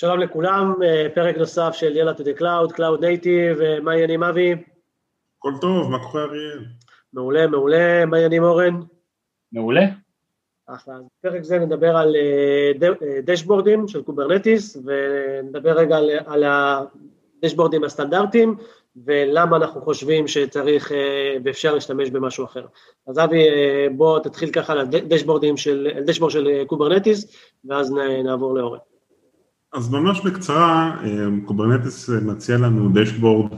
שלום לכולם, אה, פרק נוסף של יאללה to the cloud, Cloud Native, אה, מה העניינים אבי? הכל טוב, מה קורה אריאל? מעולה, מעולה, מה העניינים אורן? מעולה. אחלה, אז בפרק זה נדבר על אה, dashboards של Kubernetes, ונדבר רגע על, על ה dashboards הסטנדרטיים, ולמה אנחנו חושבים שצריך ואפשר להשתמש במשהו אחר. אז אבי, בוא תתחיל ככה על dashboards של, dashboard של Kubernetes, ואז נעבור לאורן. אז ממש בקצרה, Kubernetes מציע לנו dashboard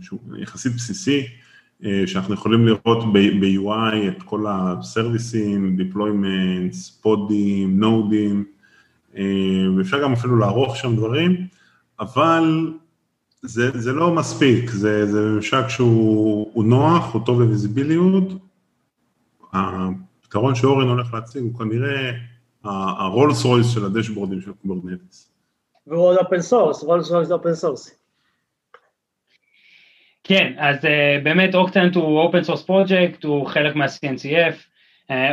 שהוא יחסית בסיסי, שאנחנו יכולים לראות ב-UI את כל ה services, deployments, pods, nodes, ואפשר גם אפילו לערוך שם דברים, אבל זה, זה לא מספיק, זה, זה ממשק שהוא נוח, הוא טוב ל visibility, הפתרון שאורן הולך להציג הוא כנראה הרולס רויס של ה dashboards של Kubernetes. והוא עוד open source, רולס רויס זה open source. כן, אז uh, באמת Octant הוא open source project, הוא חלק מה-CNCF,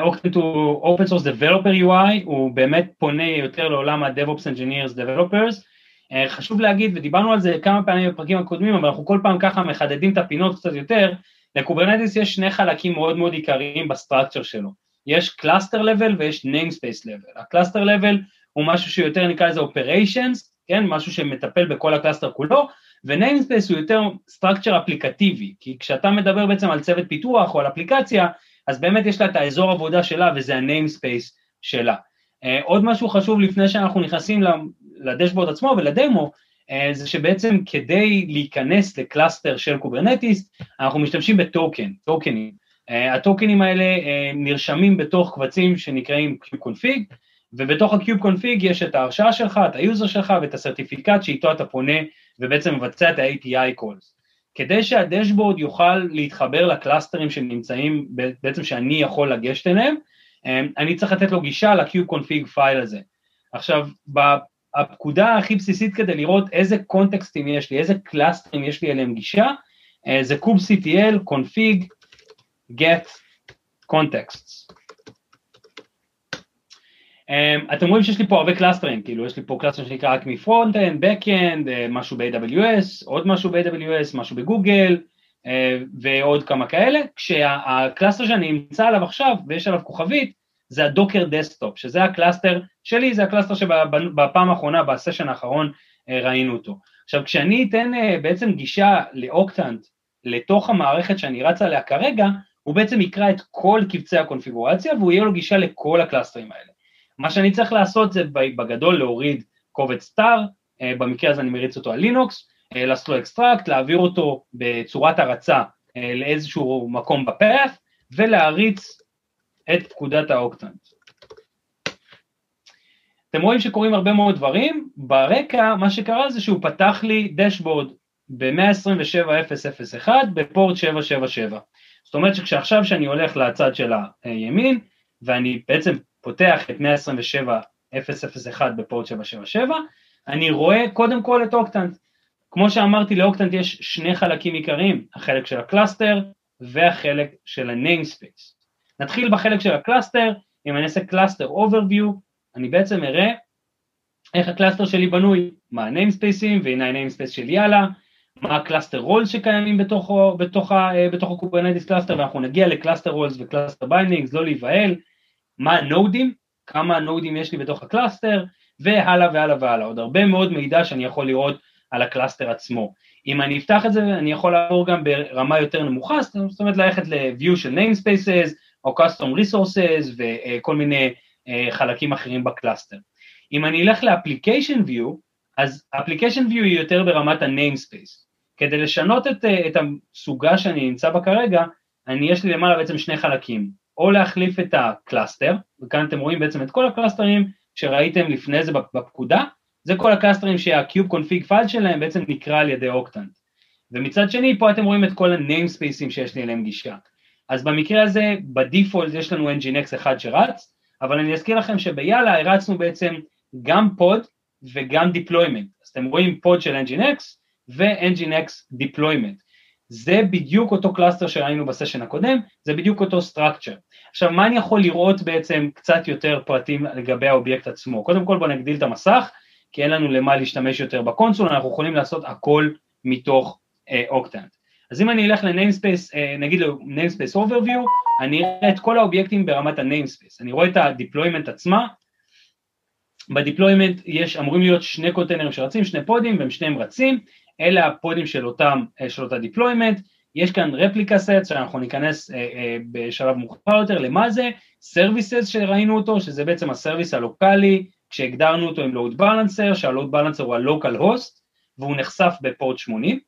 Octant uh, הוא open source developer UI, הוא באמת פונה יותר לעולם ה-DevOps Engineers Developers. Uh, חשוב להגיד, ודיברנו על זה כמה פעמים בפרקים הקודמים, אבל אנחנו כל פעם ככה מחדדים את הפינות קצת יותר, ל Kubernetes יש שני חלקים מאוד מאוד עיקריים ב structure שלו. יש cluster level ויש namespace level. ה cluster level הוא משהו שיותר נקרא לזה operations, כן, משהו שמטפל בכל ה cluster כולו, ו namespace הוא יותר structure אפליקטיבי, כי כשאתה מדבר בעצם על צוות פיתוח או על אפליקציה, אז באמת יש לה את האזור עבודה שלה וזה ה namespace שלה. Uh, עוד משהו חשוב לפני שאנחנו נכנסים ל dashboard עצמו ולדמו, uh, זה שבעצם כדי להיכנס ל cluster של Kubernetes, אנחנו משתמשים ב token, tokens. Uh, ה tokens האלה uh, נרשמים בתוך קבצים שנקראים kubeconfig, ובתוך ה-kubeconfig יש את ההרשאה שלך, את ה user שלך ואת ה certificate שאיתו אתה פונה ובעצם מבצע את ה-API calls. כדי שה dashboard יוכל להתחבר ל clusters שנמצאים, בעצם שאני יכול לגשת אליהם, uh, אני צריך לתת לו גישה ל-kubeconfig file הזה. עכשיו, הפקודה הכי בסיסית כדי לראות איזה contexts יש לי, איזה clusters יש לי אליהם גישה, זה kubectl config get-contexts. Um, אתם רואים שיש לי פה הרבה clusters, כאילו יש לי פה cluster שנקרא רק מ front-end, back-end, uh, משהו ב-AWS, עוד משהו ב-AWS, משהו בגוגל uh, ועוד כמה כאלה, כשה cluster שאני נמצא עליו עכשיו ויש עליו כוכבית זה ה Docker Desktop, שזה ה cluster שלי, זה ה cluster שבפעם האחרונה, ב session האחרון uh, ראינו אותו. עכשיו כשאני אתן uh, בעצם גישה ל Octant לתוך המערכת שאני רץ עליה כרגע, הוא בעצם יקרא את כל קבצי הקונפיגורציה והוא יהיה לו גישה לכל ה clusters האלה. מה שאני צריך לעשות זה בגדול להוריד קובץ tar, במקרה הזה אני מריץ אותו על לינוקס, לעשות לו extract, להעביר אותו בצורת הרצה לאיזשהו מקום בפאth ולהריץ את פקודת האוקטנט. אתם רואים שקורים הרבה מאוד דברים, ברקע מה שקרה זה שהוא פתח לי דשבורד ב-127.001 בפורט 777. זאת אומרת שכשעכשיו שאני הולך לצד של הימין, ואני בעצם פותח את 127.001 בפורט 777, אני רואה קודם כל את אוקטנט. כמו שאמרתי, ל Octant יש שני חלקים עיקריים, החלק של ה cluster והחלק של ה-namespace. נתחיל בחלק של ה cluster, אם אני אעשה cluster overview, אני בעצם אראה איך ה cluster שלי בנוי, מה ה-namespaceים, והנה ה-namespace של יאללה, מה ה cluster roles שקיימים בתוכו, בתוך, בתוך ה Kubernetes cluster, ואנחנו נגיע ל cluster roles ו cluster bindings, לא להיבהל, מה הנודים, כמה נודים יש לי בתוך ה cluster, והלאה והלאה והלאה, עוד הרבה מאוד מידע שאני יכול לראות על ה cluster עצמו. אם אני אפתח את זה, אני יכול לעבור גם ברמה יותר נמוכה, זאת אומרת ללכת ל-view של namespaces, או custom resources, וכל מיני חלקים אחרים ב cluster. אם אני אלך ל-application view, אז application view היא יותר ברמת ה-namespace. כדי לשנות את, את הסוגה שאני נמצא בה כרגע, אני יש לי למעלה בעצם שני חלקים, או להחליף את ה cluster, וכאן אתם רואים בעצם את כל הקלאסטרים שראיתם לפני זה בפקודה, זה כל הקלאסטרים שה kubeconfig file שלהם בעצם נקרא על ידי Octant. ומצד שני פה אתם רואים את כל הניימספייסים שיש לי אליהם גישה. אז במקרה הזה ב default יש לנו nginx אחד שרץ, אבל אני אזכיר לכם שביאללה הרצנו בעצם גם pod וגם deployment. אז אתם רואים pod של nginx ו-nginx deployment. זה בדיוק אותו cluster שראינו ב session הקודם, זה בדיוק אותו structure. עכשיו מה אני יכול לראות בעצם קצת יותר פרטים לגבי האובייקט עצמו? קודם כל בואו נגדיל את המסך, כי אין לנו למה להשתמש יותר ב console, אנחנו יכולים לעשות הכל מתוך Octant. אה, אז אם אני אלך ל namespace, אה, נגיד ל-namespace overview, אני אראה את כל האובייקטים ברמת ה-namespace, אני רואה את ה-deployment עצמה, ב deployment יש, אמורים להיות שני קונטיינרים שרצים, שני פודים והם שניהם רצים, אלה הפודים של אותם, אה, של אותה deployment, יש כאן replica set שאנחנו ניכנס אה, אה, בשלב מאוחר יותר, למה זה? services שראינו אותו, שזה בעצם ה service הלוקאלי, כשהגדרנו אותו עם load balancer, שה load balancer הוא ה localhost, והוא נחשף ב port 80,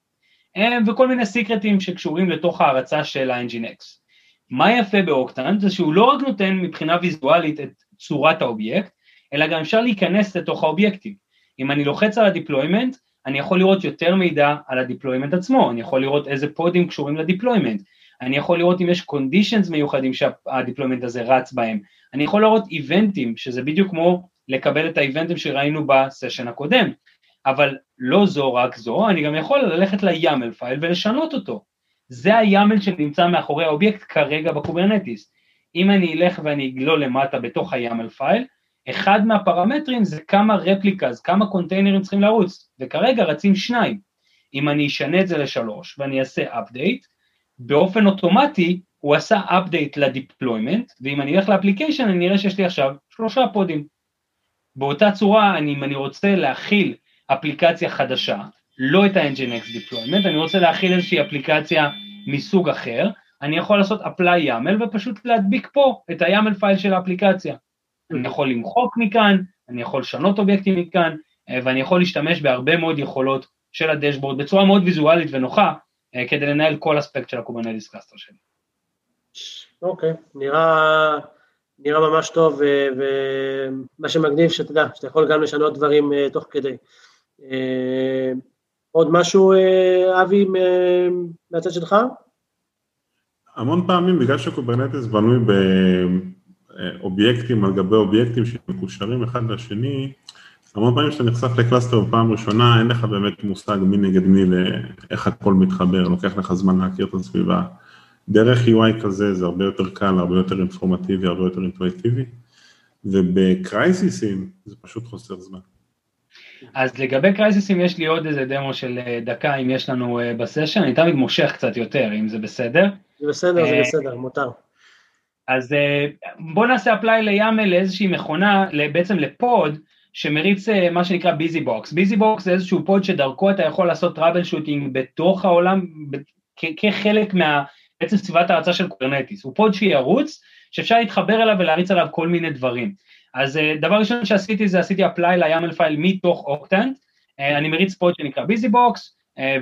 אה, וכל מיני סיקרטים שקשורים לתוך ההרצה של ה-Nginx. מה יפה ב Octant זה שהוא לא רק נותן מבחינה ויזואלית את צורת האובייקט, אלא גם אפשר להיכנס לתוך האובייקטים. אם אני לוחץ על ה deployment, אני יכול לראות יותר מידע על ה deployment עצמו, אני יכול לראות איזה פודים קשורים ל deployment, אני יכול לראות אם יש conditions מיוחדים שה deployment הזה רץ בהם, אני יכול לראות איבנטים, שזה בדיוק כמו לקבל את האיבנטים שראינו ב session הקודם, אבל לא זו רק זו, אני גם יכול ללכת ל- YAML file ולשנות אותו. זה ה-YAML שנמצא מאחורי האובייקט כרגע ב Kubernetes. אם אני אלך ואני אגלול למטה בתוך ה- YAML file, אחד מהפרמטרים זה כמה replicas, כמה קונטיינרים צריכים לרוץ, וכרגע רצים שניים. אם אני אשנה את זה לשלוש ואני אעשה update, באופן אוטומטי הוא עשה update ל deployment, ואם אני אלך ל application אני אראה שיש לי עכשיו שלושה פודים. באותה צורה, אני, אם אני רוצה להחיל אפליקציה חדשה, לא את ה-Nginx deployment, אני רוצה להחיל איזושהי אפליקציה מסוג אחר, אני יכול לעשות apply YAML ופשוט להדביק פה את ה- YAML file של האפליקציה. אני יכול למחוק מכאן, אני יכול לשנות אובייקטים מכאן, אה, ואני יכול להשתמש בהרבה מאוד יכולות של ה dashboard בצורה מאוד ויזואלית ונוחה, אה, כדי לנהל כל אספקט של ה Kubernetes cluster שלי. אוקיי, נראה, נראה ממש טוב, ומה שמגניב שאתה יודע, שאתה יכול גם לשנות דברים אה, תוך כדי. עוד משהו, אבי, מהצד שלך? המון פעמים, בגלל ש Kubernetes בנוי אובייקטים על גבי אובייקטים שמקושרים אחד לשני, המון פעמים כשאתה נחשף ל cluster בפעם ראשונה, אין לך באמת מושג מי נגד מי, לאיך הכל מתחבר, לוקח לך זמן להכיר את הסביבה. דרך UI כזה זה הרבה יותר קל, הרבה יותר אינפורמטיבי, הרבה יותר אינטואיטיבי, ובקרייסיסים זה פשוט חוסך זמן. אז לגבי קרייסיסים יש לי עוד איזה דמו של אה, דקה אם יש לנו אה, ב session, אני תמיד מושך קצת יותר, אם זה בסדר. זה בסדר, זה אה, בסדר, מותר. אז אה, בואו נעשה apply ל YAML לאיזושהי מכונה, בעצם ל pod, שמריץ אה, מה שנקרא BusyBox. BusyBox זה איזשהו pod שדרכו אתה יכול לעשות troubleshooting בתוך העולם, כחלק מה... בעצם סביבת ההרצה של Kubernetes. הוא pod שירוץ, שאפשר להתחבר אליו ולהריץ עליו כל מיני דברים. אז אה, דבר ראשון שעשיתי זה עשיתי apply ל YAML file מתוך Octant, אני מריץ pod שנקרא BusyBox,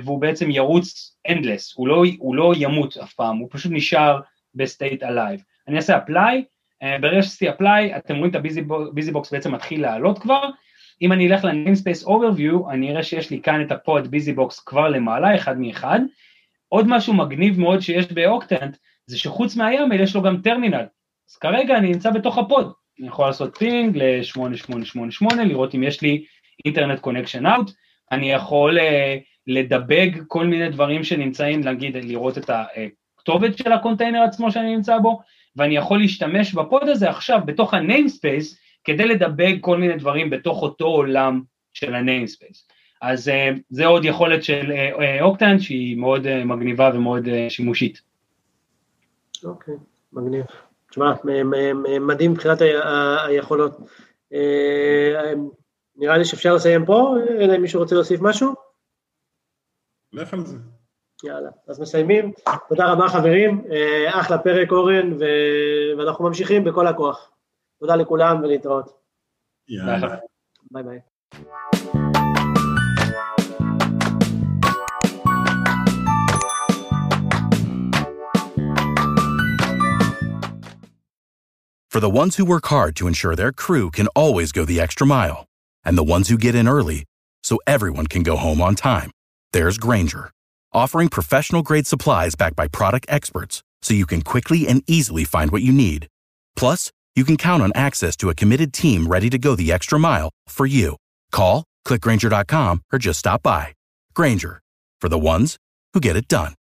והוא בעצם ירוץ endless, הוא לא, הוא לא ימות אף פעם, הוא פשוט נשאר ב state alive. אני אעשה apply, אה, ברגע שעשיתי apply, אתם רואים את ה BusyBox בעצם מתחיל לעלות כבר, אם אני אלך ל-namespace overview, אני אראה שיש לי כאן את ה pod BusyBox כבר למעלה, אחד מאחד. עוד משהו מגניב מאוד שיש ב Octant, זה שחוץ מה YAML יש לו גם טרמינל. אז כרגע אני נמצא בתוך ה pod, אני יכול לעשות ping ל-8888, לראות אם יש לי internet connection out, אני יכול אה, לדבג כל מיני דברים שנמצאים, נגיד לראות את הכתובת של הקונטיינר עצמו שאני נמצא בו, ואני יכול להשתמש ב pod הזה עכשיו בתוך ה-namespace כדי לדבג כל מיני דברים בתוך אותו עולם של ה-namespace. אז אה, זה עוד יכולת של אוקטן uh, uh, שהיא מאוד אה, מגניבה ומאוד אה, שימושית. אוקיי, okay, מגניב. תשמע, מדהים מבחינת היכולות. נראה לי שאפשר לסיים פה, אלא אם מישהו רוצה להוסיף משהו? לך על זה. יאללה, אז מסיימים. תודה רבה חברים, אחלה פרק אורן, ו... ואנחנו ממשיכים בכל הכוח. תודה לכולם ולהתראות. יאללה. ביי ביי. For the ones who work hard to ensure their crew can always go the extra mile, and the ones who get in early so everyone can go home on time, there's Granger offering professional grade supplies backed by product experts so you can quickly and easily find what you need. Plus, you can count on access to a committed team ready to go the extra mile for you. Call, clickgranger.com, or just stop by. Granger, for the ones who get it done.